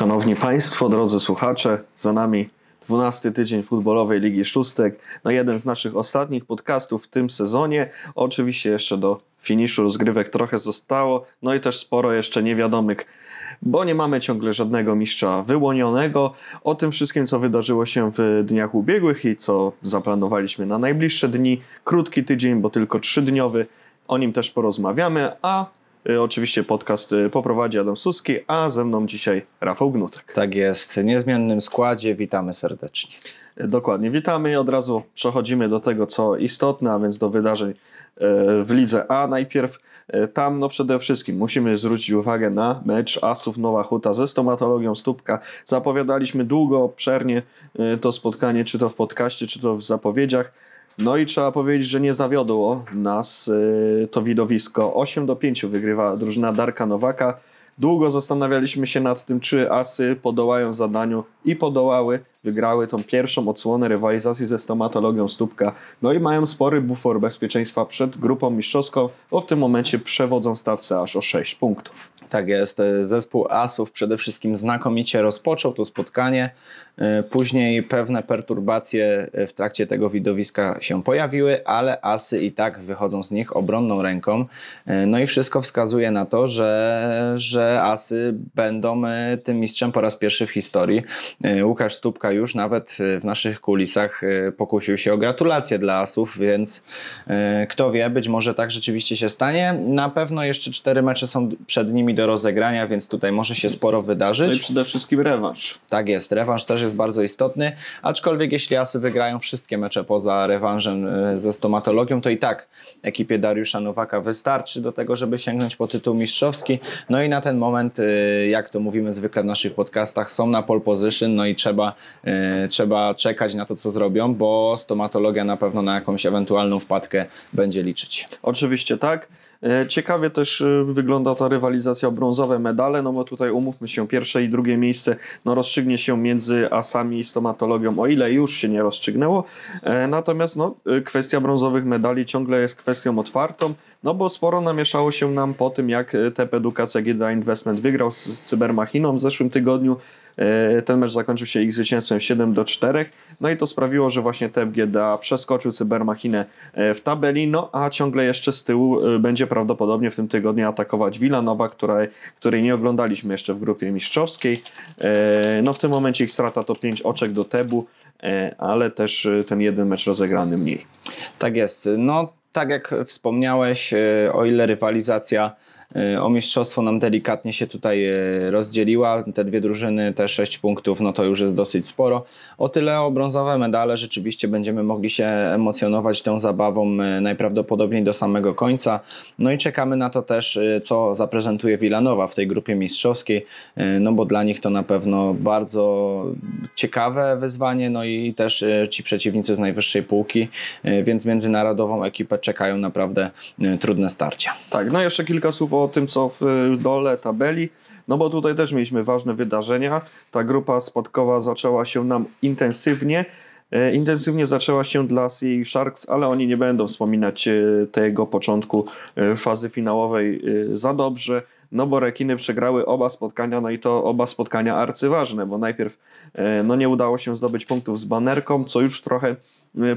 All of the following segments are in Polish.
Szanowni Państwo, drodzy słuchacze, za nami 12 tydzień futbolowej Ligi Szóstek. No jeden z naszych ostatnich podcastów w tym sezonie. Oczywiście jeszcze do finiszu rozgrywek trochę zostało, no i też sporo jeszcze niewiadomych, bo nie mamy ciągle żadnego mistrza wyłonionego. O tym wszystkim, co wydarzyło się w dniach ubiegłych i co zaplanowaliśmy na najbliższe dni. Krótki tydzień, bo tylko trzydniowy. O nim też porozmawiamy, a Oczywiście podcast y, poprowadzi Adam Suski, a ze mną dzisiaj Rafał Gnutek. Tak jest, w niezmiennym składzie. Witamy serdecznie. Y, Dokładnie, witamy i od razu przechodzimy do tego, co istotne, a więc do wydarzeń y, w Lidze A. Najpierw y, tam, no przede wszystkim musimy zwrócić uwagę na mecz Asów Nowa Huta ze stomatologią Stópka. Zapowiadaliśmy długo, obszernie y, to spotkanie, czy to w podcaście, czy to w zapowiedziach. No i trzeba powiedzieć, że nie zawiodło nas y, to widowisko. 8 do 5 wygrywa drużyna Darka Nowaka. Długo zastanawialiśmy się nad tym, czy Asy podołają zadaniu i podołały. Wygrały tą pierwszą odsłonę rywalizacji ze stomatologią Stópka. No i mają spory bufor bezpieczeństwa przed grupą mistrzowską, bo w tym momencie przewodzą stawce aż o 6 punktów. Tak jest, e, zespół Asów przede wszystkim znakomicie rozpoczął to spotkanie. E, Później pewne perturbacje e, w trakcie tego widowiska się pojawiły, ale Asy i tak wychodzą z nich obronną ręką. No i wszystko wskazuje na to, że, że Asy będą tym mistrzem po raz pierwszy w historii. Łukasz Stupka już nawet w naszych kulisach pokusił się o gratulacje dla Asów, więc kto wie, być może tak rzeczywiście się stanie. Na pewno jeszcze cztery mecze są przed nimi do rozegrania, więc tutaj może się sporo No i wydarzyć. przede wszystkim rewanż. Tak jest, rewanż też jest bardzo istotny, aczkolwiek jeśli Asy wygrają wszystkie mecze poza rewanżem e, ze stomatologią, to i tak ekipie Dariusza Nowaka wystarczy do tego, żeby sięgnąć po tytuł mistrzowski. No i na ten moment, e, jak to mówimy zwykle w naszych podcastach, są na pole position, no i trzeba, e, trzeba czekać na to, co zrobią, bo stomatologia na pewno na jakąś ewentualną wpadkę będzie liczyć. Oczywiście tak. E, Ciekawie też e, wygląda ta rywalizacja o brązowe medale, no bo tutaj umówmy się, pierwsze i drugie miejsce no rozstrzygnie się między asami i stomatologią, o ile już się nie rozstrzygnęło. E, Natomiast no, kwestia brązowych medali ciągle jest kwestią otwartą, no bo sporo namieszało się nam po tym, jak TEP Edukacja GDA Investment wygrał z Cybermachiną w zeszłym tygodniu. E, Ten mecz zakończył się ich zwycięstwem 7 do 4. No i to sprawiło, że właśnie TEP GDA przeskoczył Cybermachinę e, w tabeli, no a ciągle jeszcze z tyłu e, będzie prawdopodobnie w tym tygodniu atakować Villanova, której, której nie oglądaliśmy jeszcze w grupie mistrzowskiej. No w tym momencie ich strata to 5 oczek do Tebu, ale też ten jeden mecz rozegrany mniej. Tak jest. No, tak jak wspomniałeś, o ile rywalizacja o mistrzostwo nam delikatnie się tutaj e, rozdzieliła, te dwie drużyny, te 6 punktów, no to już jest dosyć sporo. O tyle o brązowe medale rzeczywiście będziemy mogli się emocjonować tą zabawą e, najprawdopodobniej do samego końca. No i czekamy na to też, e, co zaprezentuje Wilanowa w tej grupie mistrzowskiej, e, no bo dla nich to na pewno bardzo ciekawe wyzwanie, no i też e, ci przeciwnicy z najwyższej półki, e, więc międzynarodową ekipę czekają naprawdę e, trudne starcia. Tak, no jeszcze kilka słów o tym, co w y, dole tabeli. No bo tutaj też mieliśmy ważne wydarzenia. Ta grupa spadkowa zaczęła się nam intensywnie. E, Intensywnie zaczęła się dla CA Sharks, ale oni nie będą wspominać e, tego początku e, fazy finałowej za dobrze. No bo rekiny przegrały oba spotkania, no i to oba spotkania arcyważne, bo najpierw no nie udało się zdobyć punktów z banerką, co już trochę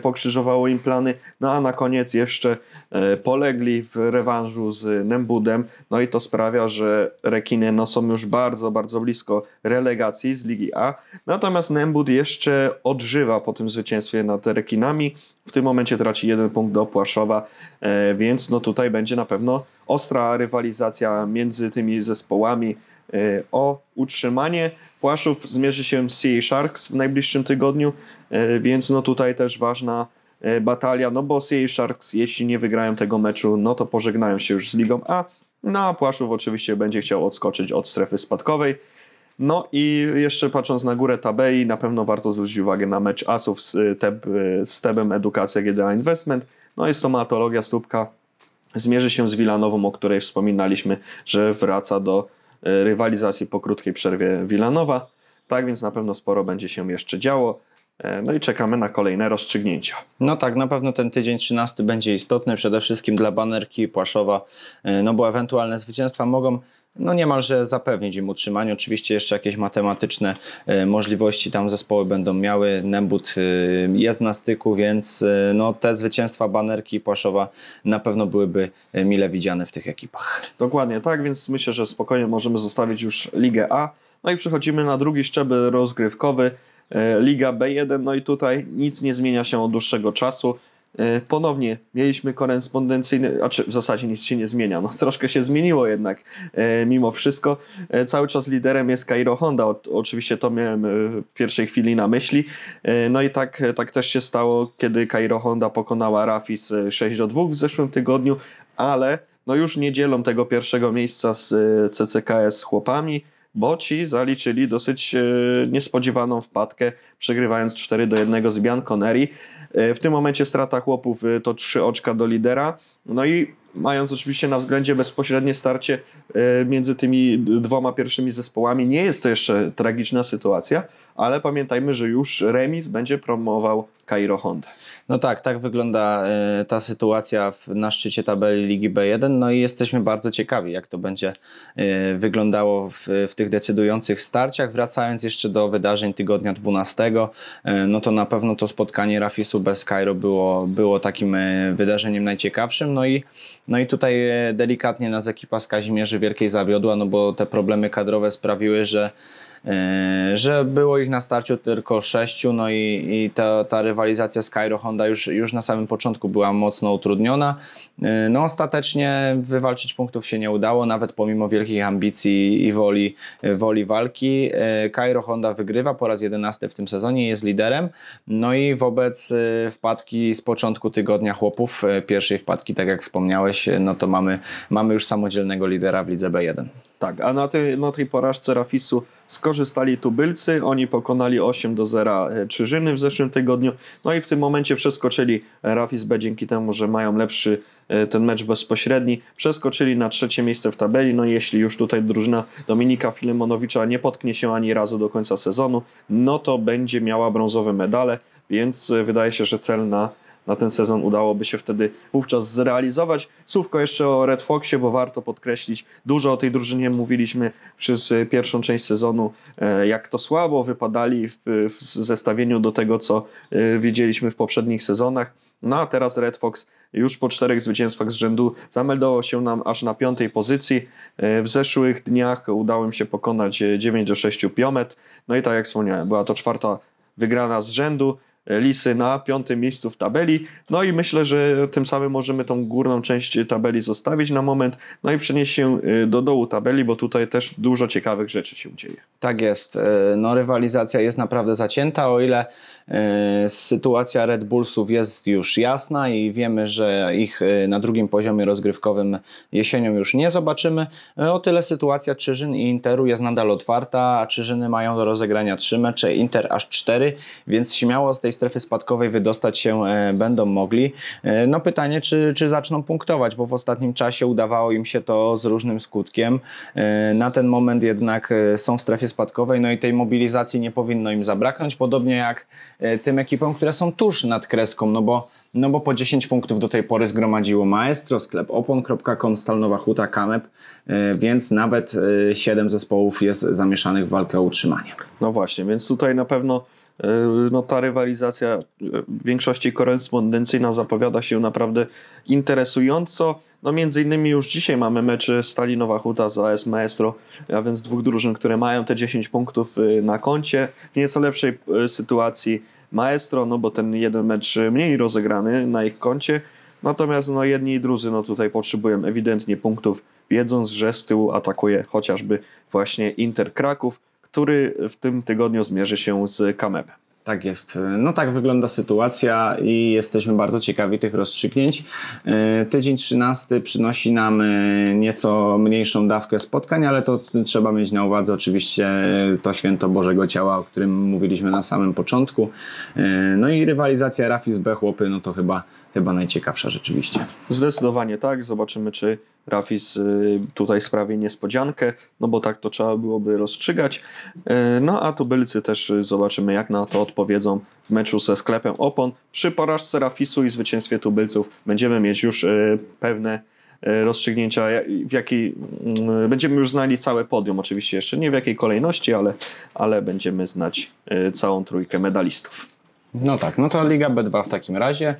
pokrzyżowało im plany, no a na koniec jeszcze e, polegli w rewanżu z Nembudem, no i to sprawia, że rekiny no są już bardzo, bardzo blisko relegacji z Ligi A, natomiast Nembud jeszcze odżywa po tym zwycięstwie nad rekinami, w tym momencie traci jeden punkt do Płaszowa, e, więc no tutaj będzie na pewno ostra rywalizacja między tymi zespołami e, o utrzymanie. Płaszów zmierzy się z CA Sharks w najbliższym tygodniu, e, więc no tutaj też ważna e, batalia, no bo CA Sharks jeśli nie wygrają tego meczu, no to pożegnają się już z Ligą A, no a Płaszów oczywiście będzie chciał odskoczyć od strefy spadkowej. No i jeszcze patrząc na górę tabeli, na pewno warto zwrócić uwagę na mecz Asów z, y, Teb, z Tebem Edukacja GDA Investment. No i stomatologia Stópka zmierzy się z Wilanową, o której wspominaliśmy, że wraca do rywalizacji po krótkiej przerwie Wilanowa. Tak więc na pewno sporo będzie się jeszcze działo. E, No i czekamy na kolejne rozstrzygnięcia. No tak, na pewno ten tydzień 13 będzie istotny, przede wszystkim dla banerki Płaszowa, e, no bo ewentualne zwycięstwa mogą no niemalże zapewnić im utrzymanie. Oczywiście jeszcze jakieś matematyczne e, możliwości tam zespoły będą miały. Nembut jest na styku, więc no, te zwycięstwa Banerki i Płaszowa na pewno byłyby mile widziane w tych ekipach. Dokładnie tak, więc myślę, że spokojnie możemy zostawić już Ligę A. No i przechodzimy na drugi szczebel rozgrywkowy, Liga B1. No i tutaj nic nie zmienia się od dłuższego czasu. E, ponownie mieliśmy korespondencyjny, a czy w zasadzie nic się nie zmienia, no troszkę się zmieniło jednak e, mimo wszystko. E, cały czas liderem jest Cairo Honda, oczywiście to miałem w pierwszej chwili na myśli. No i tak, tak też się stało, kiedy Cairo Honda pokonała Rafis 6 do 2 w zeszłym tygodniu, ale no już nie dzielą tego pierwszego miejsca z CCKS chłopami, bo ci zaliczyli dosyć niespodziewaną wpadkę, przegrywając 4 do 1 z Bianconeri. E, w tym momencie strata chłopów e, to trzy oczka do lidera. No i mając oczywiście na względzie bezpośrednie starcie e, między tymi dwoma pierwszymi zespołami, nie jest to jeszcze tragiczna sytuacja, ale pamiętajmy, że już remis będzie promował Cairo Honda. No tak, tak wygląda e, ta sytuacja na szczycie tabeli Ligi B1. No i jesteśmy bardzo ciekawi, jak to będzie e, wyglądało w, w tych decydujących starciach. Wracając jeszcze do wydarzeń tygodnia 12, e, no to na pewno to spotkanie Rafisu bez Cairo było, było takim wydarzeniem najciekawszym. No i, no i tutaj delikatnie nas ekipa z Kazimierzy Wielkiej zawiodła, no bo te problemy kadrowe sprawiły, że E, że było ich na starciu tylko sześciu, no i, i ta, ta rywalizacja z Cairo Honda już, już na samym początku była mocno utrudniona. E, no ostatecznie wywalczyć punktów się nie udało, nawet pomimo wielkich ambicji i woli, woli walki. Cairo Honda wygrywa po raz jedenasty w tym sezonie, jest liderem, no i wobec e, wpadki z początku tygodnia chłopów, pierwszej wpadki, tak jak wspomniałeś, no to mamy, mamy już samodzielnego lidera w lidze B1. Tak, a na tej, na tej porażce Rafisu skorzystali tubylcy, oni pokonali 8 do 0 Czyżyny w zeszłym tygodniu, no i w tym momencie przeskoczyli Rafis B dzięki temu, że mają lepszy e, ten mecz bezpośredni, przeskoczyli na trzecie miejsce w tabeli, no i jeśli już tutaj drużyna Dominika Filemonowicza nie potknie się ani razu do końca sezonu, no to będzie miała brązowe medale, więc e, wydaje się, że cel na na ten sezon udałoby się wtedy wówczas zrealizować. Słówko jeszcze o Red Foxie, bo warto podkreślić, dużo o tej drużynie mówiliśmy przez pierwszą część sezonu, e, jak to słabo wypadali w, zestawieniu do tego, co e, widzieliśmy w poprzednich sezonach. No a teraz Red Fox już po czterech zwycięstwach z rzędu zameldował się nam aż na piątej pozycji. E, w zeszłych dniach udało im się pokonać 9 do 6 piomet. No i tak jak wspomniałem, była to czwarta wygrana z rzędu. Lisy na piątym miejscu w tabeli. No i myślę, że tym samym możemy tą górną część tabeli zostawić na moment, no i przenieść się y, do dołu tabeli, bo tutaj też dużo ciekawych rzeczy się dzieje. Tak jest. Y, no rywalizacja jest naprawdę zacięta, o ile y, sytuacja Red Bullsów jest już jasna i wiemy, że ich na drugim poziomie rozgrywkowym jesienią już nie zobaczymy. O tyle sytuacja Czyżyn i Interu jest nadal otwarta, a Czyżyny mają do rozegrania trzy mecze, Inter aż cztery, więc śmiało z tej strefy spadkowej wydostać się e, będą mogli. E, no pytanie, czy, czy zaczną punktować, bo w ostatnim czasie udawało im się to z różnym skutkiem. E, na ten moment jednak są w strefie spadkowej, no i tej mobilizacji nie powinno im zabraknąć, podobnie jak tym ekipom, które są tuż nad kreską, no bo no bo po 10 punktów do tej pory zgromadziło Maestro, sklep opon.com, Stalnowa Huta, Kamep, więc nawet 7 zespołów jest zamieszanych w walkę o utrzymanie. No właśnie, więc tutaj na pewno no ta rywalizacja e, w większości korespondencyjna zapowiada się naprawdę interesująco. No między innymi już dzisiaj mamy mecz Stalinowa Huta z AS Maestro, a więc dwóch drużyn, które mają te 10 punktów e, na koncie. W nieco lepszej sytuacji Maestro, no bo ten jeden mecz mniej rozegrany na ich koncie. Natomiast no jedni i drudzy no tutaj potrzebują ewidentnie punktów, wiedząc, że z tyłu atakuje chociażby właśnie Inter Kraków który w tym tygodniu zmierzy się z Kamebem. Tak jest. No tak wygląda sytuacja i jesteśmy bardzo ciekawi tych rozstrzygnięć. E, tydzień 13 przynosi nam e, nieco mniejszą dawkę spotkań, ale to trzeba mieć na uwadze oczywiście e, to święto Bożego Ciała, o którym mówiliśmy na samym początku. No i rywalizacja Rafis B chłopy, no to chyba, chyba najciekawsza rzeczywiście. Zdecydowanie tak. Zobaczymy, czy Rafis y, tutaj sprawi niespodziankę, no bo tak to trzeba byłoby rozstrzygać. Y, no a tubylcy też y, zobaczymy, jak na to odpowiedzą w meczu ze sklepem Opon. Przy porażce Rafisu i zwycięstwie tubylców będziemy mieć już pewne rozstrzygnięcia, w jakiej mm, będziemy już znali całe podium, oczywiście jeszcze nie w jakiej kolejności, ale, ale będziemy znać całą trójkę medalistów. No tak, no to Liga B2 w takim razie.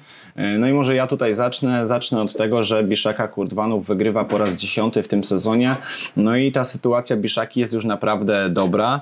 No i może ja tutaj zacznę. Zacznę od tego, że Biszaka Kurdwanów wygrywa po raz dziesiąty w tym sezonie. No i ta sytuacja Biszaki jest już naprawdę dobra.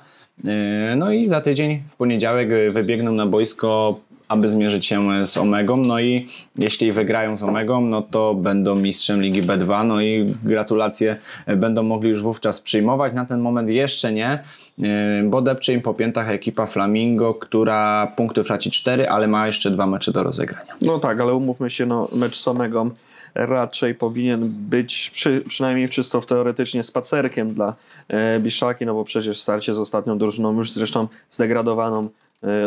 No i za tydzień w poniedziałek wybiegną na boisko aby zmierzyć się z Omegą. No i jeśli wygrają z Omegą, no to będą mistrzem Ligi B2. No i gratulacje będą mogli już wówczas przyjmować. Na ten moment jeszcze nie, e, bo depcze im po piętach ekipa Flamingo, która punktów traci 4, ale ma jeszcze dwa mecze do rozegrania. No tak, ale umówmy się, no, mecz z Omegą raczej powinien być przy, przynajmniej czysto teoretycznie spacerkiem dla e, Biszaki, no bo przecież starcie z ostatnią drużyną już zresztą zdegradowaną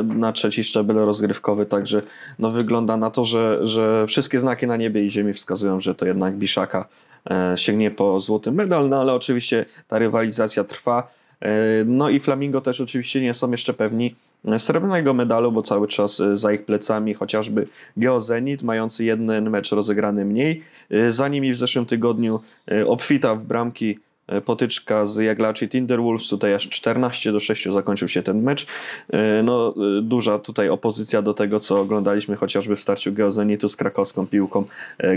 na trzeci szczebel rozgrywkowy, także no wygląda na to, że, że wszystkie znaki na niebie i ziemi wskazują, że to jednak Biszaka e, sięgnie po złoty medal, no ale oczywiście ta rywalizacja trwa. E, no i Flamingo też oczywiście nie są jeszcze pewni srebrnego medalu, bo cały czas za ich plecami chociażby Geozenit, mający jeden mecz rozegrany mniej. Za nimi w zeszłym tygodniu obfita w bramki E, potyczka z Jaglaczy Tinderwolves, tutaj aż 14 do 6 zakończył się ten mecz. E, no, e, duża tutaj opozycja do tego, co oglądaliśmy chociażby w starciu Geozenitu z krakowską piłką,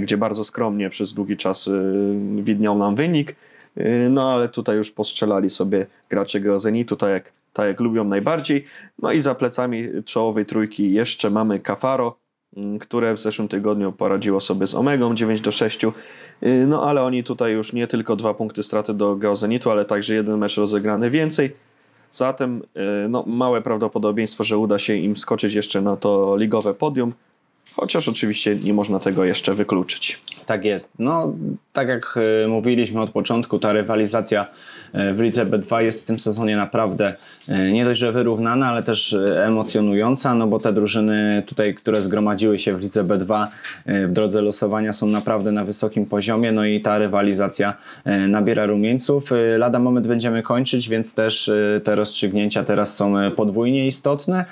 gdzie bardzo skromnie przez długi czas widniał nam wynik. No ale tutaj już postrzelali sobie gracze Geozenitu, tak jak, tak jak lubią najbardziej. No i za plecami czołowej trójki jeszcze mamy Kafaro, Mm, które w zeszłym tygodniu poradziło sobie z Omegą 9 do 6. Y, no ale oni tutaj już nie tylko dwa punkty straty do Geozenitu, ale także jeden mecz rozegrany więcej. Zatem y, no, małe prawdopodobieństwo, że uda się im skoczyć jeszcze na to ligowe podium chociaż oczywiście nie można tego jeszcze wykluczyć. Tak jest. No, tak jak e, mówiliśmy od początku, ta rywalizacja e, w Lidze B2 jest w tym sezonie naprawdę e, nie dość, że wyrównana, ale też emocjonująca, no bo te drużyny tutaj, które zgromadziły się w Lidze B2 w drodze losowania są naprawdę na wysokim poziomie, no i ta rywalizacja nabiera rumieńców. Lada moment będziemy kończyć, więc też te rozstrzygnięcia teraz są podwójnie istotne.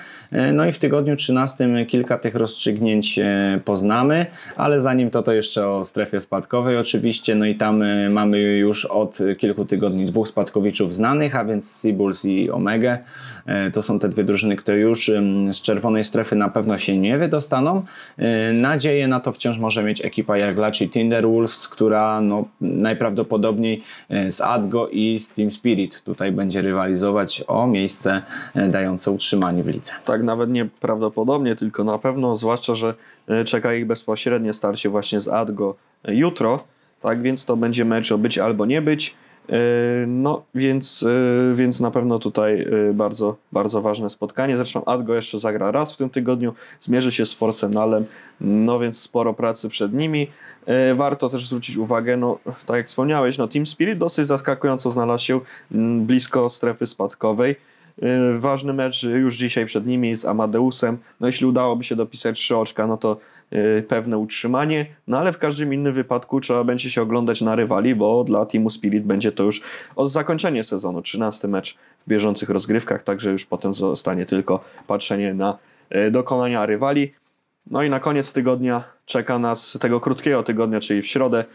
No i w tygodniu 13 kilka tych rozstrzygnięć poznamy, ale zanim to, to jeszcze o strefie spadkowej oczywiście, no i tam e, mamy już od kilku tygodni dwóch spadkowiczów znanych, a więc Seabulls i Omega. E, to są te dwie drużyny, które już z czerwonej strefy na pewno się nie wydostaną. E, nadzieję na to wciąż może mieć ekipa Jaglaczy Wolves, która no, najprawdopodobniej z Adgo i z Team Spirit tutaj będzie rywalizować o miejsce dające utrzymanie w lidze. Tak, nawet nie prawdopodobnie, tylko na pewno, zwłaszcza, że E, czeka ich bezpośrednie starcie właśnie z Adgo jutro, tak więc to będzie mecz o być albo nie być. E, no, więc, e, więc na pewno tutaj bardzo, bardzo ważne spotkanie. Zresztą Adgo jeszcze zagra raz w tym tygodniu, zmierzy się z Forsenalem, no więc sporo pracy przed nimi. Warto też zwrócić uwagę, no tak jak wspomniałeś, no Team Spirit dosyć zaskakująco znalazł się blisko strefy spadkowej. Y, ważny mecz już dzisiaj przed nimi z Amadeusem. No jeśli udałoby się dopisać trzy oczka, no to y, pewne utrzymanie, no ale w każdym innym wypadku trzeba będzie się oglądać na rywali, bo dla Teamu Spirit będzie to już od zakończenia sezonu, 13 mecz w bieżących rozgrywkach, także już potem zostanie tylko patrzenie na y, dokonania rywali. No i na koniec tygodnia czeka nas, tego krótkiego tygodnia, czyli w środę,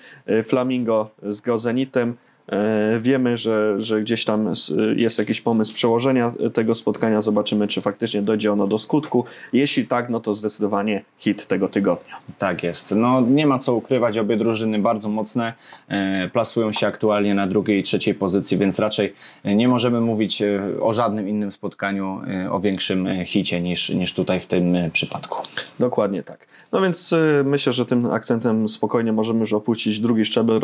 Flamingo z Gozenitem. E, wiemy, że, że gdzieś tam jest jakiś pomysł przełożenia tego spotkania. Zobaczymy, czy faktycznie dojdzie ono do skutku. Jeśli tak, no to zdecydowanie hit tego tygodnia. Tak jest. No nie ma co ukrywać, obie drużyny bardzo mocne e, plasują się aktualnie na drugiej i trzeciej pozycji, więc raczej nie możemy mówić e, o żadnym innym spotkaniu o większym hicie niż, niż tutaj w tym przypadku. Dokładnie tak. No więc myślę, że tym akcentem spokojnie możemy już opuścić drugi szczebel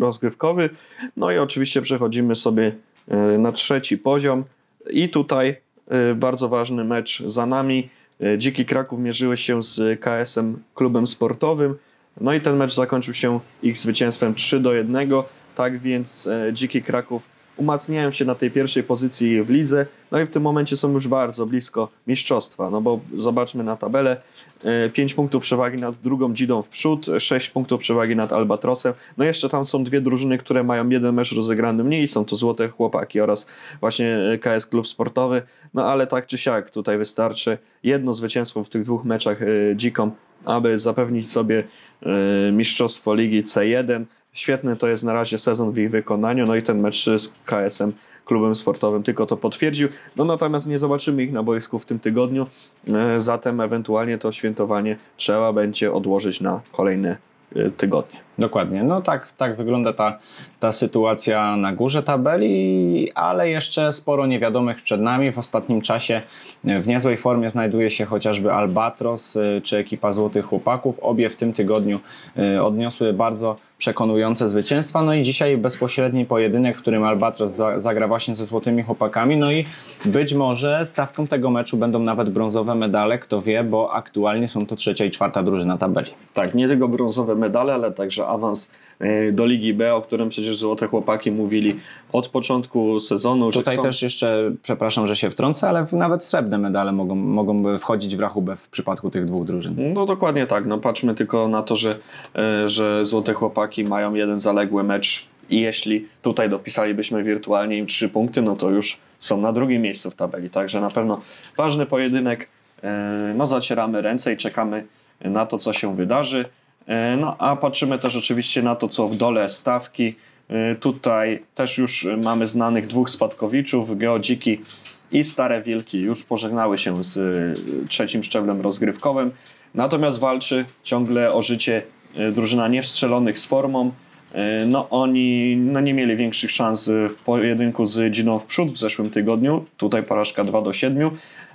rozgrywkowy. No no i oczywiście przechodzimy sobie e, na trzeci poziom i tutaj e, bardzo ważny mecz za nami. E, Dziki Kraków mierzyły się z KS-em klubem sportowym. No i ten mecz zakończył się ich zwycięstwem 3 do 1. Tak więc Dziki Kraków umacniają się na tej pierwszej pozycji w lidze. No i w tym momencie są już bardzo blisko mistrzostwa. No bo zobaczmy na tabelę. 5 e, punktów przewagi nad drugą Dzidą w przód, 6 punktów przewagi nad Albatrosem. No jeszcze tam są dwie drużyny, które mają jeden mecz rozegrany mniej, są to Złote Chłopaki oraz właśnie e, KS Klub Sportowy. No ale tak czy siak tutaj wystarczy jedno zwycięstwo w tych dwóch meczach e, dzikom, aby zapewnić sobie mistrzostwo Ligi C1 świetny to jest na razie sezon w ich wykonaniu, no i ten mecz z KS-em klubem sportowym tylko to potwierdził. No natomiast nie zobaczymy ich na boisku w tym tygodniu, e, zatem ewentualnie to świętowanie trzeba będzie odłożyć na kolejne e, tygodnie. Dokładnie. No tak, tak wygląda ta, ta sytuacja na górze tabeli, ale jeszcze sporo niewiadomych przed nami. W ostatnim czasie w niezłej formie znajduje się chociażby Albatros y, czy ekipa Złotych Chłopaków. Obie w tym tygodniu y, odniosły bardzo przekonujące zwycięstwa. No i dzisiaj bezpośredni pojedynek, w którym Albatros zagra właśnie ze Złotymi Chłopakami. No i być może stawką tego meczu będą nawet brązowe medale, kto wie, bo aktualnie są to trzecia i czwarta drużyna tabeli. Tak, nie tylko brązowe medale, ale także awans e, do Ligi B, o którym przecież Złote Chłopaki mówili od początku sezonu. Tutaj chcą... też jeszcze, przepraszam, że się wtrącę, ale nawet srebrne medale mogą, mogą wchodzić w rachubę w przypadku tych dwóch drużyn. No dokładnie tak. No patrzmy tylko na to, że, e, że Złote Chłopaki mają jeden zaległy mecz i jeśli tutaj dopisalibyśmy wirtualnie im trzy punkty, no to już są na drugim miejscu w tabeli. Także na pewno ważny pojedynek. E, no zacieramy ręce i czekamy na to, co się wydarzy. E, no a patrzymy też oczywiście na to, co w dole stawki. E, tutaj też już mamy znanych dwóch spadkowiczów, Geodziki i Stare Wilki już pożegnały się z e, trzecim szczeblem rozgrywkowym. Natomiast walczy ciągle o życie drużyna niewstrzelonych z formą. No oni no, nie mieli większych szans w pojedynku z Dziną w przód w zeszłym tygodniu. Tutaj porażka 2 do 7.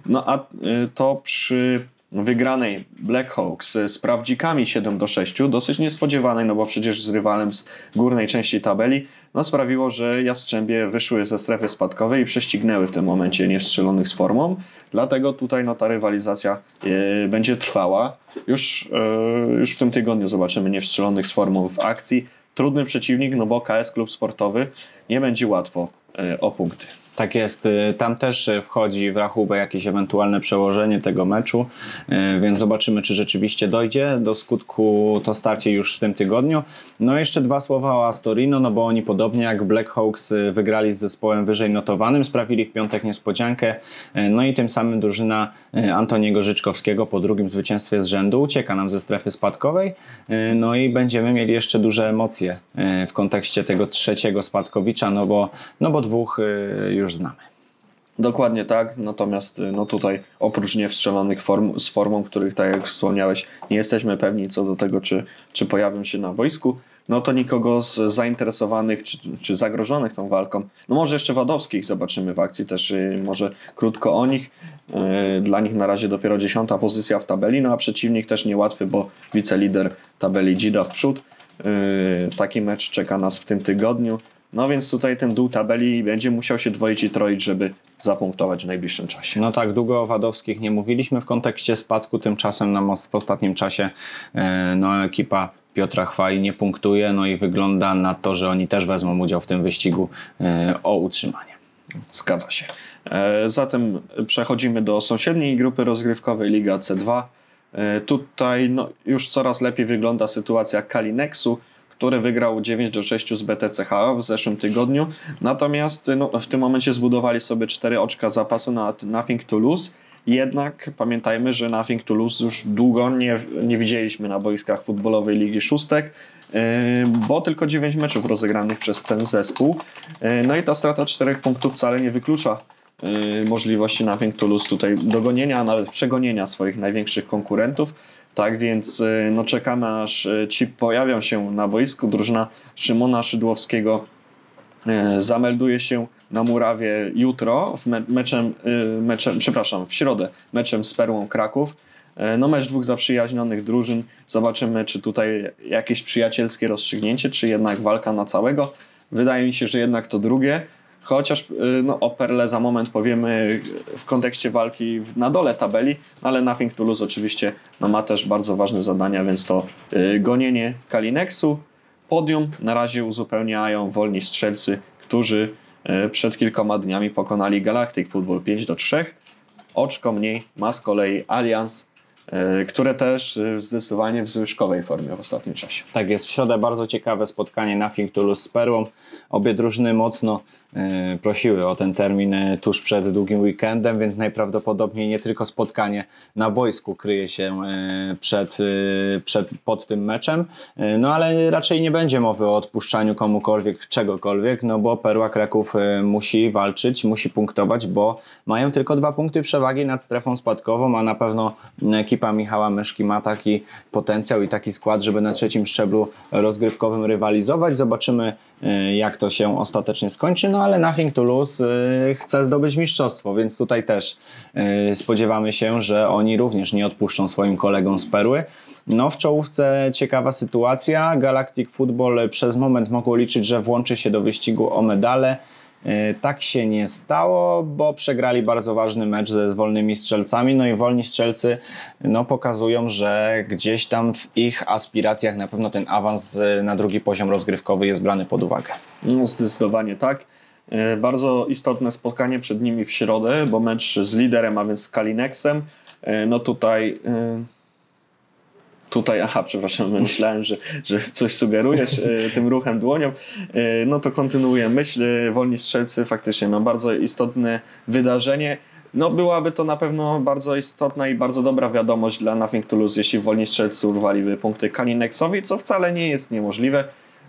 No a to przy wygranej Blackhawks z prawdzikami 7 do 6, dosyć niespodziewanej, no bo przecież z rywalem z górnej części tabeli, no sprawiło, że Jastrzębie wyszły ze strefy spadkowej i prześcignęły w tym momencie niestrzelonych z formą. Dlatego tutaj no, ta rywalizacja e, będzie trwała. Już, e, już w tym tygodniu zobaczymy niestrzelonych z formą w akcji. Trudny przeciwnik, no bo KS Klub Sportowy nie będzie łatwo e, o punkty. Tak jest, y, tam też y, wchodzi w rachubę jakieś ewentualne przełożenie tego meczu, y, więc zobaczymy, czy rzeczywiście dojdzie do skutku to starcie już w tym tygodniu. No jeszcze dwa słowa o Astorino, no bo oni podobnie jak Blackhawks wygrali z zespołem wyżej notowanym, sprawili w piątek niespodziankę, no i tym samym drużyna Antoniego Życzkowskiego po drugim zwycięstwie z rzędu ucieka nam ze strefy spadkowej, no i będziemy mieli jeszcze duże emocje w kontekście tego trzeciego spadkowicza, no bo, no bo dwóch już już znamy. Dokładnie tak, natomiast y, no tutaj oprócz niewstrzelonych form, z formą, których tak jak wspomniałeś, nie jesteśmy pewni co do tego, czy, czy pojawią się na wojsku, no to nikogo z zainteresowanych czy, czy zagrożonych tą walką, no może jeszcze Wadowskich zobaczymy w akcji też, y, może krótko o nich. Y, dla nich na razie dopiero dziesiąta pozycja w tabeli, no a przeciwnik też niełatwy, bo wicelider tabeli Dzida w przód. Taki mecz czeka nas w tym tygodniu. No więc tutaj ten dół tabeli będzie musiał się dwoić i troić, żeby zapunktować w najbliższym czasie. No tak, długo o Wadowskich nie mówiliśmy w kontekście spadku, tymczasem na most w ostatnim czasie e, no, ekipa Piotra Chwaj nie punktuje, no i wygląda na to, że oni też wezmą udział w tym wyścigu e, o utrzymanie. Zgadza się. E, zatem przechodzimy do sąsiedniej grupy rozgrywkowej Liga C2. Tutaj no, już coraz lepiej wygląda sytuacja Kalinexu, który wygrał 9 do 6 z BTCH w zeszłym tygodniu. Natomiast no, w tym momencie zbudowali sobie 4 oczka zapasu na Nothing to Lose. Jednak pamiętajmy, że Nothing to Lose już długo nie, nie widzieliśmy na boiskach futbolowej Ligi Szóstek, yy, bo tylko 9 meczów rozegranych przez ten zespół. Yy, no i ta strata 4 punktów wcale nie wyklucza yy, możliwości Nothing to Lose tutaj dogonienia, a nawet przegonienia swoich największych konkurentów. Tak więc y, no, czekamy aż y, ci pojawią się na boisku. Drużyna Szymona Szydłowskiego y, zamelduje się na murawie jutro w me meczem, meczem, przepraszam, w środę meczem z Perłą Kraków. No mecz dwóch zaprzyjaźnionych drużyn. Zobaczymy, czy tutaj jakieś przyjacielskie rozstrzygnięcie, czy jednak walka na całego. Wydaje mi się, że jednak to drugie. Chociaż y, no, o Perle za moment powiemy w kontekście walki na dole tabeli, ale Nothing to Lose oczywiście no, ma też bardzo ważne zadania, więc to y, gonienie Kalinexu. Podium na razie uzupełniają wolni strzelcy, którzy y, przed kilkoma dniami pokonali Galactic Football 5 do 3. Oczko mniej ma z kolei Allianz które też zdecydowanie w zwyżkowej formie w ostatnim czasie. Tak jest, w środę bardzo ciekawe spotkanie Nothing to Lose z Perłą. Obie drużyny mocno prosiły o ten termin y, tuż przed długim weekendem, więc najprawdopodobniej nie tylko spotkanie na boisku kryje się y, przed, przed, pod tym meczem, no ale raczej nie będzie mowy o odpuszczaniu komukolwiek czegokolwiek, no bo Perła Kraków musi walczyć, musi punktować, bo mają tylko dwa punkty przewagi nad strefą spadkową, a na pewno ekipa Michała Myszki ma taki potencjał i taki skład, żeby na trzecim szczeblu rozgrywkowym rywalizować. Zobaczymy jak to się ostatecznie skończy, no ale Nothing to Lose y, chce zdobyć mistrzostwo, więc tutaj też y, spodziewamy się, że oni również nie odpuszczą swoim kolegom z Perły. No w czołówce ciekawa sytuacja. Galactic Football przez moment mogło liczyć, że włączy się do wyścigu o medale. Y, tak się nie stało, bo przegrali bardzo ważny mecz ze wolnymi strzelcami. No i wolni strzelcy no, pokazują, że gdzieś tam w ich aspiracjach na pewno ten awans y, na drugi poziom rozgrywkowy jest brany pod uwagę. No, zdecydowanie tak. Y, bardzo istotne spotkanie przed nimi w środę, bo mecz z liderem, a więc z Kalinexem. No tutaj tutaj, aha, przepraszam, myślałem, że, że coś sugerujesz e, tym ruchem dłonią, e, no to kontynuuję myśl. Wolni Strzelcy faktycznie no, bardzo istotne wydarzenie. No byłaby to na pewno bardzo istotna i bardzo dobra wiadomość dla Nothing to Lose, jeśli Wolni Strzelcy urwaliby punkty Kalinexowi, co wcale nie jest niemożliwe,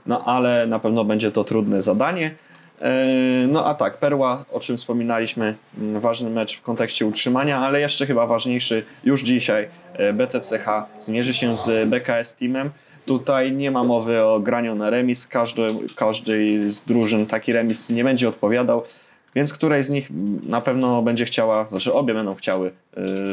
no ale na pewno będzie to trudne zadanie. E, no a tak, Perła, o czym wspominaliśmy, mm, ważny mecz w kontekście utrzymania, ale jeszcze chyba ważniejszy już dzisiaj e, BTCH zmierzy się z BKS Teamem. Tutaj nie ma mowy o graniu na remis, każdy, każdej z drużyn taki remis nie będzie odpowiadał. Więc której z nich na pewno będzie chciała, znaczy obie będą chciały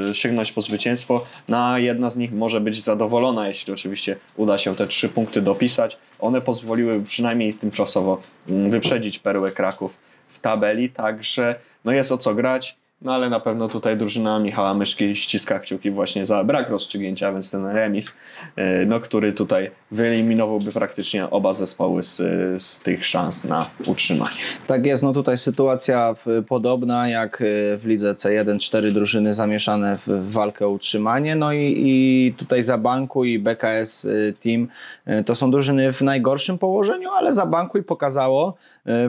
yy, sięgnąć po zwycięstwo. Na jedna z nich może być zadowolona, jeśli oczywiście uda się te trzy punkty dopisać. One pozwoliły przynajmniej tymczasowo yy, wyprzedzić Perłę Kraków w tabeli, także no jest o co grać. No ale na pewno tutaj drużyna Michała Myszki ściska kciuki właśnie za brak rozstrzygnięcia, więc ten remis, e, no, który tutaj wyeliminowałby praktycznie oba zespoły z, z tych szans na utrzymanie. Tak jest, no tutaj sytuacja podobna jak e, w lidze C1, cztery drużyny zamieszane w walkę o utrzymanie, no i, i tutaj Zabanku i BKS e, Team to są drużyny w najgorszym położeniu, ale Zabanku i pokazało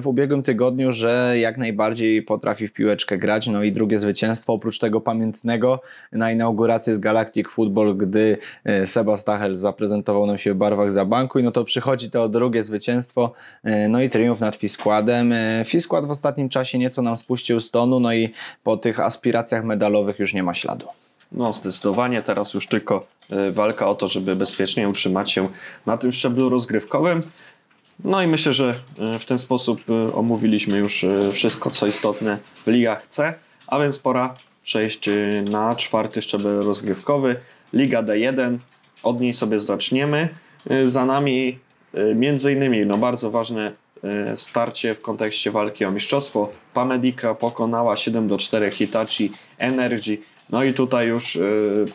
w ubiegłym tygodniu, że jak najbardziej potrafi w piłeczkę grać, no i drugie zwycięstwo, oprócz tego pamiętnego na inaugurację z Galactic Football, gdy e, Seba Stachel zaprezentował nam się w barwach za banku i no to przychodzi to drugie zwycięstwo, e, no i triumf nad Fiskładem. E, Fiskład w ostatnim czasie nieco nam spuścił z tonu, no i po tych aspiracjach medalowych już nie ma śladu. No, zdecydowanie teraz już tylko walka o to, żeby bezpiecznie utrzymać się na tym szczeblu rozgrywkowym. No i myślę, że w ten sposób omówiliśmy już wszystko, co istotne w ligach C. A więc pora przejść y, na czwarty szczebel rozgrywkowy. Liga D1. Od niej sobie zaczniemy. Y, za nami y, między innymi no bardzo ważne starcie w kontekście walki o mistrzostwo. Pamedika pokonała 7 do 4 Hitachi Energy. No i tutaj już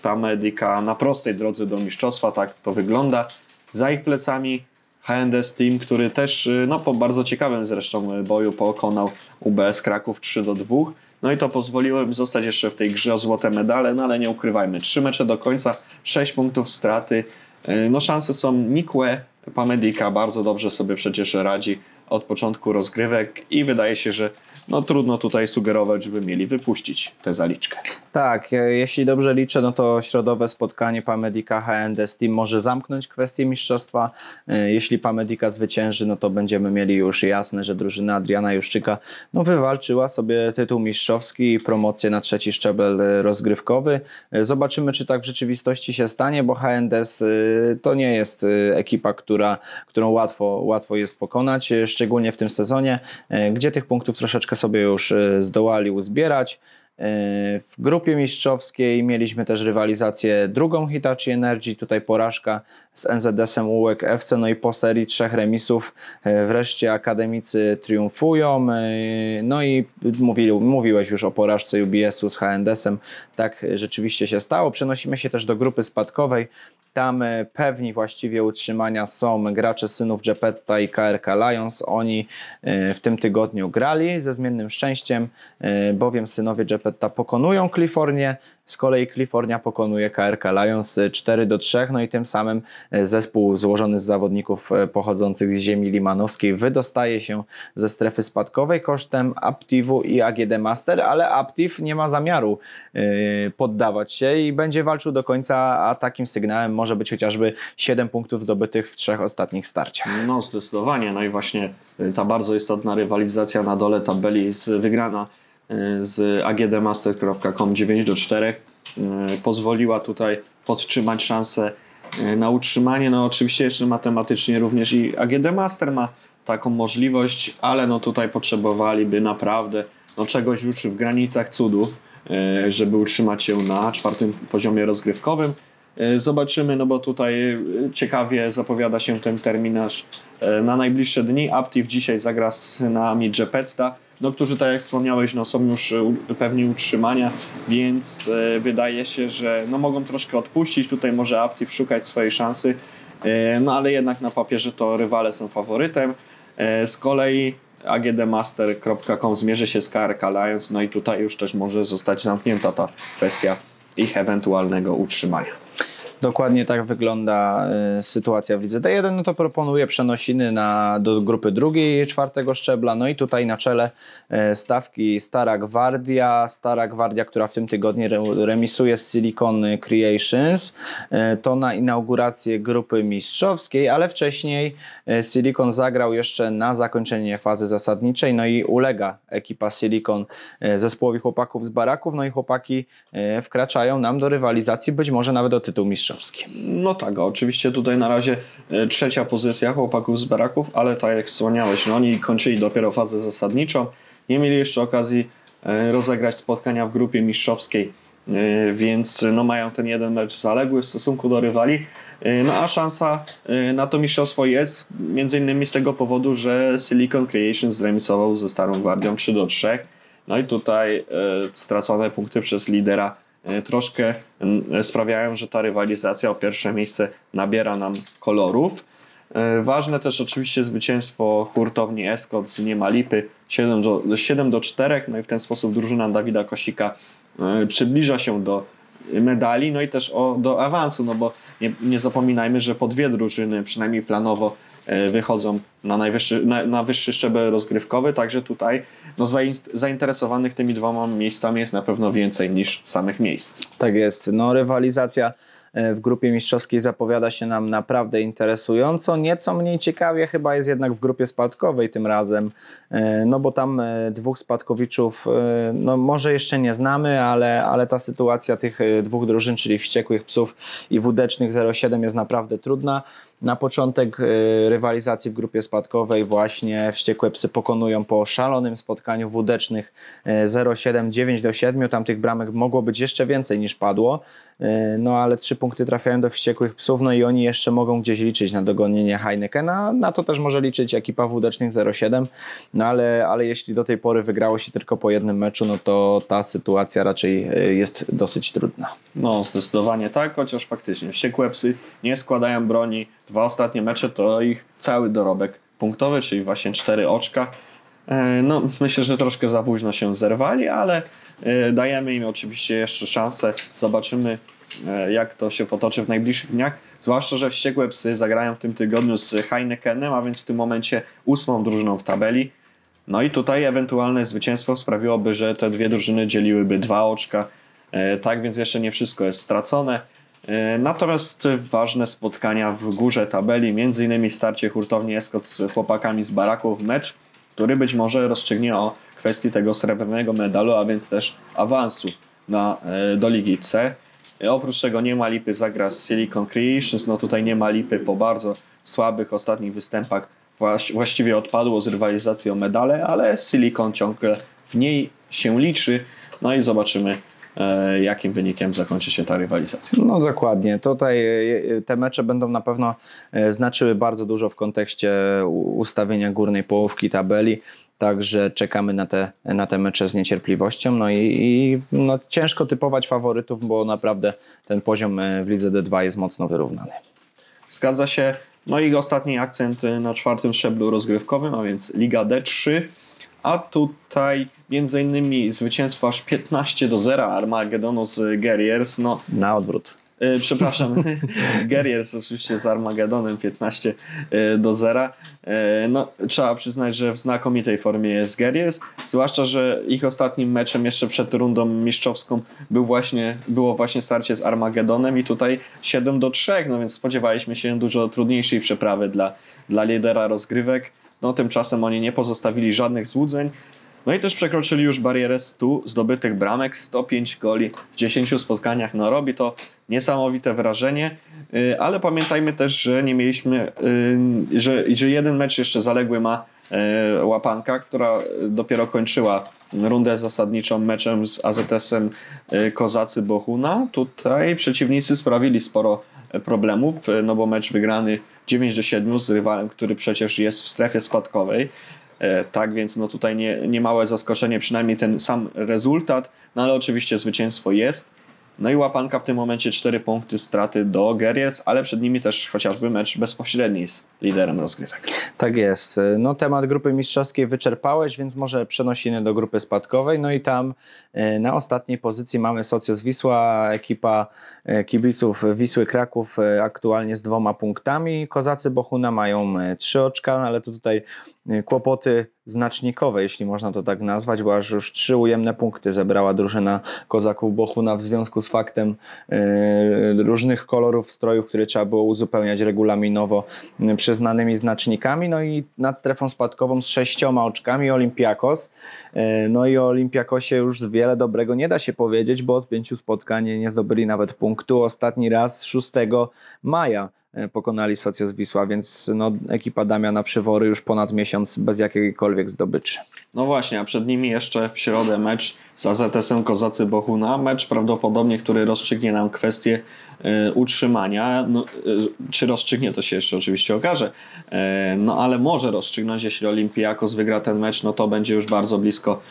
Pamedika na prostej drodze do mistrzostwa, tak to wygląda. Za ich plecami HNDS Team, który też no, po bardzo ciekawym zresztą boju pokonał UBS Kraków 3 do 2. No i to pozwoliło im zostać jeszcze w tej grze o złote medale, no ale nie ukrywajmy, trzy mecze do końca, sześć punktów straty. E, no szanse są nikłe. Pamedika bardzo dobrze sobie przecież radzi od początku rozgrywek i wydaje się, że no trudno tutaj sugerować, żeby mieli wypuścić tę zaliczkę. Tak, e, jeśli dobrze liczę, no to środowe spotkanie Pamedika HND Steam może zamknąć kwestię mistrzostwa. E, jeśli Pamedika zwycięży, no to będziemy mieli już jasne, że drużyna Adriana Juszczyka no, wywalczyła sobie tytuł mistrzowski i promocję na trzeci szczebel e, rozgrywkowy. Zobaczymy, czy tak w rzeczywistości się stanie, bo HNDS to nie jest ekipa, która, którą łatwo, łatwo jest pokonać, szczególnie w tym sezonie, gdzie tych punktów troszeczkę sobie już e, zdołali uzbierać. E, w grupie mistrzowskiej mieliśmy też rywalizację drugą Hitachi Energy, tutaj porażka z NZS-em ULEK FC, no i po serii trzech remisów e, wreszcie akademicy triumfują. No i mówił, mówiłeś już o porażce UBS-u z HNDS-em, tak rzeczywiście się stało. Przenosimy się też do grupy spadkowej. Tam e, pewni właściwie utrzymania są gracze synów Jepetta i KRK Lions. Oni e, w tym tygodniu grali ze zmiennym szczęściem, e, bowiem synowie Jepetta pokonują Kalifornię Z kolei California pokonuje KRK Lions 4 do 3, no i tym samym zespół złożony z zawodników pochodzących z ziemi limanowskiej wydostaje się ze strefy spadkowej kosztem Aptivu i AGD Master, ale Aptiv nie ma zamiaru poddawać się i będzie walczył do końca, a takim sygnałem może być chociażby 7 punktów zdobytych w trzech ostatnich starciach. No zdecydowanie, no i właśnie ta bardzo istotna rywalizacja na dole tabeli jest wygrana z agdmaster.com 9 do 4 pozwoliła tutaj podtrzymać szansę na utrzymanie. No oczywiście jeszcze matematycznie również i AGD Master ma taką możliwość, ale no tutaj potrzebowaliby naprawdę no czegoś już w granicach cudu, żeby utrzymać się na czwartym poziomie rozgrywkowym. Zobaczymy, no bo tutaj ciekawie zapowiada się ten terminarz na najbliższe dni. Aptiv dzisiaj zagra z nami Jepetta no, którzy, tak jak wspomniałeś, no, są już e, pewni utrzymania, więc e, wydaje się, że no, mogą troszkę odpuścić. Tutaj może Aptiv szukać swojej szansy, e, no ale jednak na papierze to rywale są faworytem. Z kolei agdmaster.com zmierzy się z KRK Lions, no i tutaj już też może zostać zamknięta ta kwestia ich ewentualnego utrzymania. Dokładnie tak wygląda y, sytuacja w lidze D1. No to proponuję przenosiny na, do grupy drugiej, czwartego szczebla. No i tutaj na czele y, stawki Stara Gwardia. Stara Gwardia, która w tym tygodniu remisuje z Silicon Creations. Y, to na inaugurację grupy mistrzowskiej, ale wcześniej Silicon zagrał jeszcze na zakończenie fazy zasadniczej. No i ulega ekipa Silicon zespołowi chłopaków z baraków. No i chłopaki wkraczają nam do rywalizacji, być może nawet do tytułu mistrzowskiego mistrzowski. No tak, oczywiście tutaj na razie e, trzecia pozycja chłopaków z baraków, ale tak jak wspomniałeś, no oni kończyli dopiero fazę zasadniczą, nie mieli jeszcze okazji e, rozegrać spotkania w grupie mistrzowskiej, e, więc no mają ten jeden mecz zaległy w stosunku do rywali. No a szansa na to mistrzostwo jest między innymi z tego powodu, że Silicon Creations zremisował ze Starą Gwardią 3 do 3. No i tutaj stracone punkty przez lidera troszkę sprawiają, że ta rywalizacja o pierwsze miejsce nabiera nam kolorów. E, ważne też oczywiście zwycięstwo hurtowni Escort z Niemalipy 7 do, 7 do 4, no i w ten sposób drużyna Dawida Kosika e, przybliża się do medali, no i też o, do awansu, no bo nie, nie zapominajmy, że po dwie drużyny, przynajmniej planowo, E, wychodzą na, najwyższy, na, na wyższy szczebel rozgrywkowy, także tutaj no, zainteresowanych tymi dwoma miejscami jest na pewno więcej niż samych miejsc. Tak jest. No, rywalizacja e, w grupie mistrzowskiej zapowiada się nam naprawdę interesująco. Nieco mniej ciekawie chyba jest jednak w grupie spadkowej tym razem, e, no bo tam dwóch spadkowiczów, no może jeszcze nie znamy, ale, ale ta sytuacja tych dwóch drużyn, czyli Wściekłych Psów i Wódecznych 07 jest naprawdę trudna. Na początek y, rywalizacji w grupie spadkowej właśnie Wściekłe Psy pokonują po szalonym spotkaniu wódecznych 0-7, y, 9 do 7. Tam tych bramek mogło być jeszcze więcej niż padło. Y, no ale trzy punkty trafiają do Wściekłych Psów, no i oni jeszcze mogą gdzieś liczyć na dogonienie Heinekena. Na to też może liczyć ekipa wódecznych 0-7. No ale, ale jeśli do tej pory wygrało się tylko po jednym meczu, no to ta sytuacja raczej jest dosyć trudna. No zdecydowanie tak, chociaż faktycznie Wściekłe Psy nie składają broni dwa ostatnie mecze to ich cały dorobek punktowy, czyli właśnie cztery oczka. E, no, myślę, że troszkę za późno się zerwali, ale e, dajemy im oczywiście jeszcze szansę. Zobaczymy, e, jak to się potoczy w najbliższych dniach. Zwłaszcza, że wściekłe psy zagrają w tym tygodniu z Heinekenem, a więc w tym momencie ósmą drużyną w tabeli. No i tutaj ewentualne zwycięstwo sprawiłoby, że te dwie drużyny dzieliłyby dwa oczka. Tak więc jeszcze nie wszystko jest stracone. E, natomiast ważne spotkania w górze tabeli, innymi starcie hurtowni Escot z chłopakami z baraków, mecz, który być może rozstrzygnie o kwestii tego srebrnego medalu, a więc też awansu na, e, do Ligi C. E, oprócz tego nie ma lipy zagra z Silicon Creations, no tutaj nie ma lipy po bardzo słabych ostatnich występach właściwie odpadło z rywalizacji o medale, ale Silicon ciągle w niej się liczy. No i zobaczymy, jakim wynikiem zakończy się ta rywalizacja. No dokładnie. Tutaj e, te mecze będą na pewno e, znaczyły bardzo dużo w kontekście ustawienia górnej połówki tabeli. Także czekamy na te, na te mecze z niecierpliwością. No i, i no, ciężko typować faworytów, bo naprawdę ten poziom w lidze D2 jest mocno wyrównany. Zgadza się. No i ostatni akcent na czwartym szczeblu rozgrywkowym, a więc Liga D3 a tutaj między innymi zwycięstwo aż 15 do 0 Armagedonu z Guerriers. No, Na odwrót. E, przepraszam, Guerriers oczywiście z Armagedonem 15 e, do 0. E, no, trzeba przyznać, że w znakomitej formie jest Guerriers, zwłaszcza, że ich ostatnim meczem jeszcze przed rundą mistrzowską był właśnie, było właśnie starcie z Armagedonem i tutaj 7 do 3, no więc spodziewaliśmy się dużo trudniejszej przeprawy dla, dla lidera rozgrywek. No tymczasem oni nie pozostawili żadnych złudzeń. No i też przekroczyli już barierę 100 zdobytych bramek, 105 goli w 10 spotkaniach. No robi to niesamowite wrażenie, y, ale pamiętajmy też, że nie mieliśmy, y, że, że jeden mecz jeszcze zaległy ma y, łapanka, która dopiero kończyła rundę zasadniczą meczem z AZS-em Kozacy Bohuna. Tutaj przeciwnicy sprawili sporo problemów, no bo mecz wygrany 9 do 7 z rywalem, który przecież jest w strefie spadkowej. Tak więc no tutaj nie, nie małe zaskoczenie, przynajmniej ten sam rezultat, no ale oczywiście zwycięstwo jest. No i łapanka w tym momencie 4 punkty straty do Geriec, ale przed nimi też chociażby mecz bezpośredni z liderem rozgrywek. Tak jest. No temat grupy mistrzowskiej wyczerpałeś, więc może przenosimy do grupy spadkowej. No i tam e, na ostatniej pozycji mamy Socios Wisła, ekipa e, kibiców Wisły Kraków e, aktualnie z dwoma punktami. Kozacy Bohuna mają trzy oczka, no ale to tutaj kłopoty znacznikowe, jeśli można to tak nazwać, bo aż już trzy ujemne punkty zebrała drużyna Kozaków Bohuna w związku z faktem yy, różnych kolorów strojów, które trzeba było uzupełniać regulaminowo yy, przyznanymi znacznikami. No i nad strefą spadkową z sześcioma oczkami Olimpiakos. No i o Olimpiakosie już wiele dobrego nie da się powiedzieć, bo od pięciu spotkań nie zdobyli nawet punktu. Ostatni raz 6 maja E, pokonali Socios Wisła, więc no, ekipa Damiana Przywory już ponad miesiąc bez jakiejkolwiek zdobyczy. No właśnie, a przed nimi jeszcze w środę mecz z AZS-em Kozacy Bohuna. Mecz prawdopodobnie, który rozstrzygnie nam kwestię y, utrzymania. No, y, czy rozstrzygnie, to się jeszcze oczywiście okaże. No ale może rozstrzygnąć, jeśli Olimpiakos wygra ten mecz, no to będzie już bardzo blisko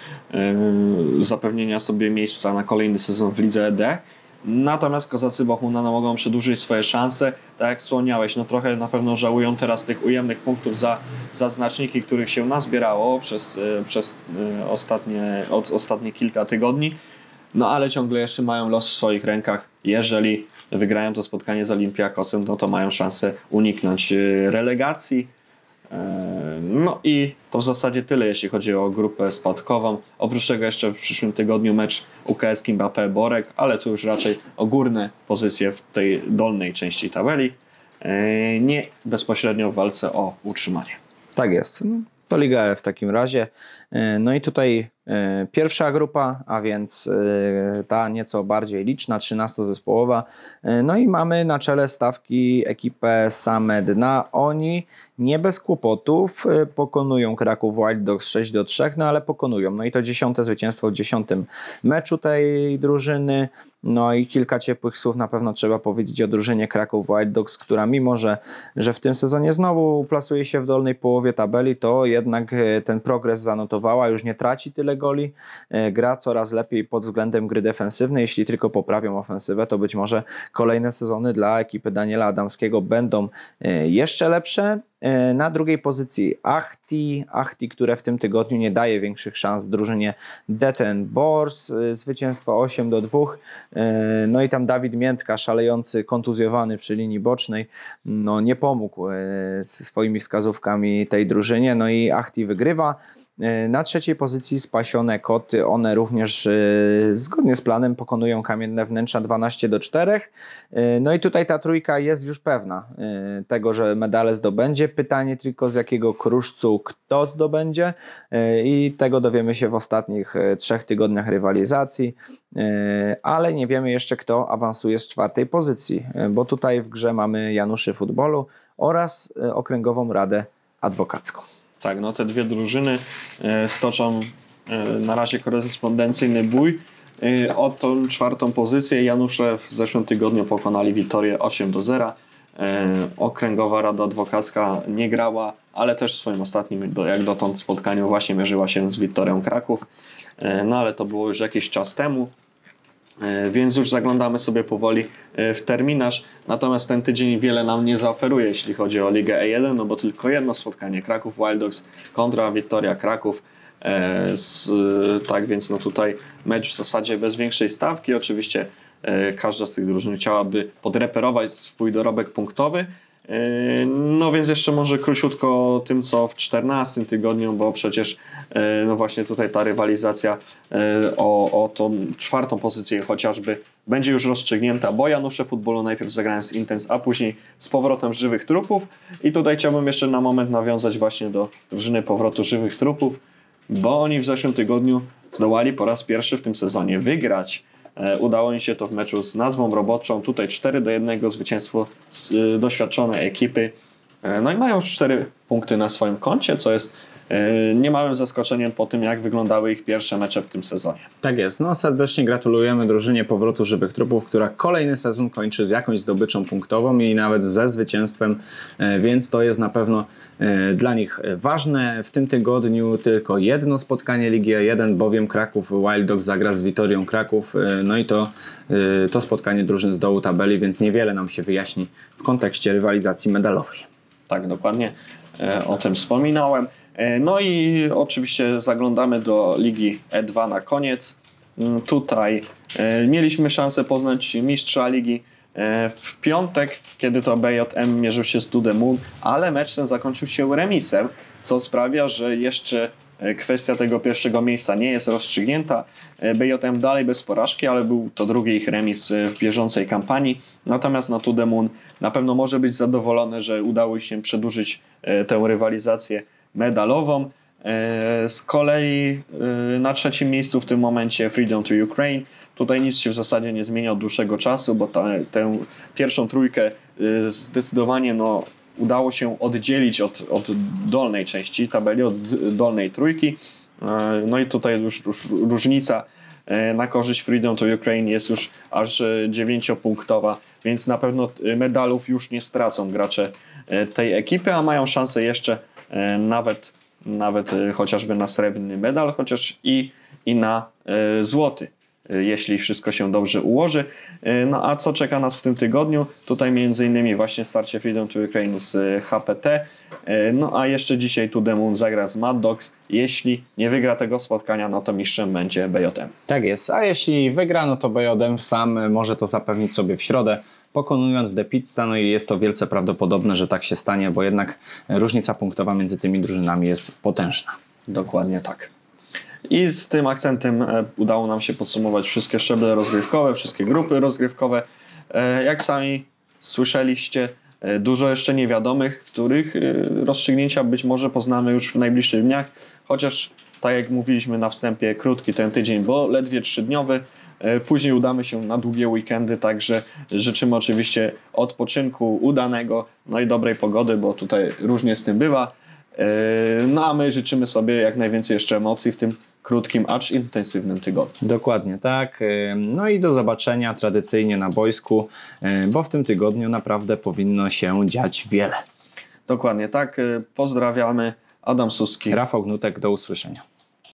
zapewnienia sobie miejsca na kolejny sezon w Lidze ED. Natomiast kozacy Bohuna mogą przedłużyć swoje szanse. Tak jak wspomniałeś, no trochę na pewno żałują teraz tych ujemnych punktów za, za znaczniki, których się nazbierało przez, e, przez e, ostatnie, od, ostatnie kilka tygodni. No ale ciągle jeszcze mają los w swoich rękach. Jeżeli wygrają to spotkanie z Olimpiakosem, no to mają szansę uniknąć e, relegacji. No i to w zasadzie tyle, jeśli chodzi o grupę spadkową. Oprócz tego jeszcze w przyszłym tygodniu mecz UKS Mbappé Borek, ale to już raczej ogórne pozycje w tej dolnej części tabeli, e, nie bezpośrednio w walce o utrzymanie. Tak jest. To Liga F w takim razie. E, no i tutaj e, pierwsza grupa, a więc ta nieco bardziej liczna, 13-zespołowa. No i mamy na czele stawki ekipę same dna. Oni nie bez kłopotów pokonują Kraków Wild Dogs 6 do 3, no ale pokonują. No i to dziesiąte zwycięstwo w dziesiątym meczu tej drużyny. No i kilka ciepłych słów na pewno trzeba powiedzieć o drużynie Kraków White Dogs, która mimo, że, że w tym sezonie znowu plasuje się w dolnej połowie tabeli, to jednak e, ten progres zanotowała, już nie traci tyle goli, e, gra coraz lepiej pod względem gry defensywnej, jeśli tylko poprawią ofensywę, to być może kolejne sezony dla ekipy Daniela Adamskiego będą e, jeszcze lepsze. E, na drugiej pozycji Achti, Achti, które w tym tygodniu nie daje większych szans drużynie Deten Bors, e, zwycięstwo 8 do 2. E, no i tam Dawid Miętka, szalejący, kontuzjowany przy linii bocznej, no nie pomógł swoimi wskazówkami tej drużynie, no i Achti wygrywa. E, na trzeciej pozycji spasione koty, one również e, zgodnie z planem pokonują kamienne wnętrza 12 do 4. E, no i tutaj ta trójka jest już pewna tego, że medale zdobędzie. Pytanie tylko z jakiego kruszcu kto zdobędzie i tego dowiemy się w ostatnich trzech tygodniach rywalizacji, ale nie wiemy jeszcze kto awansuje z czwartej pozycji, bo tutaj w grze mamy Januszy Futbolu oraz Okręgową Radę Adwokacką. Tak, no te dwie drużyny e, stoczą e, na razie korespondencyjny bój e, o tą czwartą pozycję. Janusze w zeszłym tygodniu pokonali Wiktorię 8 do 0. Okręgowa Rada Adwokacka nie grała, ale też w swoim ostatnim, jak dotąd spotkaniu właśnie mierzyła się z Wiktorią Kraków. No ale to było już jakiś czas temu. E, więc już zaglądamy sobie powoli e, w terminarz. Natomiast ten tydzień wiele nam nie zaoferuje, jeśli chodzi o Ligę E1, no bo tylko jedno spotkanie Kraków Wild Dogs kontra Wiktoria Kraków. E, z, tak więc no tutaj mecz w zasadzie bez większej stawki. Oczywiście każda z tych drużyn chciałaby podreperować swój dorobek punktowy. E, no więc jeszcze może króciutko o tym, co w 14 tygodniu, bo przecież e, no właśnie tutaj ta rywalizacja e, o, o tą czwartą pozycję chociażby będzie już rozstrzygnięta, bo Janusze Futbolu najpierw zagrają z Intens, a później z powrotem żywych trupów. I tutaj chciałbym jeszcze na moment nawiązać właśnie do drużyny powrotu żywych trupów, bo oni w zeszłym tygodniu zdołali po raz pierwszy w tym sezonie wygrać. E, Udało im się to w meczu z nazwą roboczą. Tutaj 4 do 1 zwycięstwo y, doświadczonej ekipy. E, No i mają już 4 punkty na swoim koncie, co jest niemałym zaskoczeniem po tym, jak wyglądały ich pierwsze mecze w tym sezonie. Tak jest. No serdecznie gratulujemy drużynie powrotu żywych trupów, która kolejny sezon kończy z jakąś zdobyczą punktową i nawet ze zwycięstwem, e, więc to jest na pewno e, dla nich ważne. W tym tygodniu tylko jedno spotkanie Ligi A1, bowiem Kraków Wild Dogs zagra z Witorią Kraków. e, No i to, e, to spotkanie drużyn z dołu tabeli, więc niewiele nam się wyjaśni w kontekście rywalizacji medalowej. Tak, dokładnie e, o tym wspominałem. E, No i oczywiście zaglądamy do Ligi E2 na koniec. Mm, Tutaj e, mieliśmy szansę poznać mistrza ligi e, w piątek, kiedy to BJM mierzył się z Tudemon, ale mecz ten zakończył się remisem, co sprawia, że jeszcze kwestia tego pierwszego miejsca nie jest rozstrzygnięta. BJM dalej bez porażki, ale był to drugi ich remis w bieżącej kampanii. Natomiast no, Tudemun na pewno może być zadowolony, że udało się przedłużyć tę rywalizację medalową. E, Z kolei e, na trzecim miejscu w tym momencie Freedom to Ukraine. Tutaj nic się w zasadzie nie zmienia od dłuższego czasu, bo ta, tę pierwszą trójkę e, zdecydowanie no, udało się oddzielić od, od dolnej części tabeli, od dolnej trójki. No i tutaj już, już różnica na korzyść Freedom to Ukraine jest już aż e, dziewięciopunktowa, więc na pewno medalów już nie stracą gracze tej ekipy, a mają szansę jeszcze nawet, nawet e, chociażby na srebrny medal, chociaż i, i na e, złoty. e, jeśli wszystko się dobrze ułoży. E, No a co czeka nas w tym tygodniu? Tutaj między innymi właśnie starcie Freedom to Ukraine z e, HPT. No a jeszcze dzisiaj Tudemon zagra z Mad Dogs. Jeśli nie wygra tego spotkania, no to mistrzem będzie BJM. Tak jest, a jeśli wygra, no to BJM sam może to zapewnić sobie w środę, pokonując The Pizza, no i jest to wielce prawdopodobne, że tak się stanie, bo jednak różnica punktowa między tymi drużynami jest potężna. Dokładnie tak. I z tym akcentem e, udało nam się podsumować wszystkie szczeble rozgrywkowe, wszystkie grupy rozgrywkowe. E, Jak sami słyszeliście, e, dużo jeszcze niewiadomych, których rozstrzygnięcia być może poznamy już w najbliższych dniach, chociaż tak jak mówiliśmy na wstępie, krótki ten tydzień, bo ledwie trzydniowy. Później udamy się na długie weekendy, także życzymy oczywiście odpoczynku udanego, no i dobrej pogody, bo tutaj różnie z tym bywa. No a my życzymy sobie jak najwięcej jeszcze emocji w tym krótkim, acz intensywnym tygodniu. Dokładnie tak. No i do zobaczenia tradycyjnie na boisku, bo w tym tygodniu naprawdę powinno się dziać wiele. Dokładnie tak. E, Pozdrawiamy. Adam Suski. Rafał Gnutek, do usłyszenia.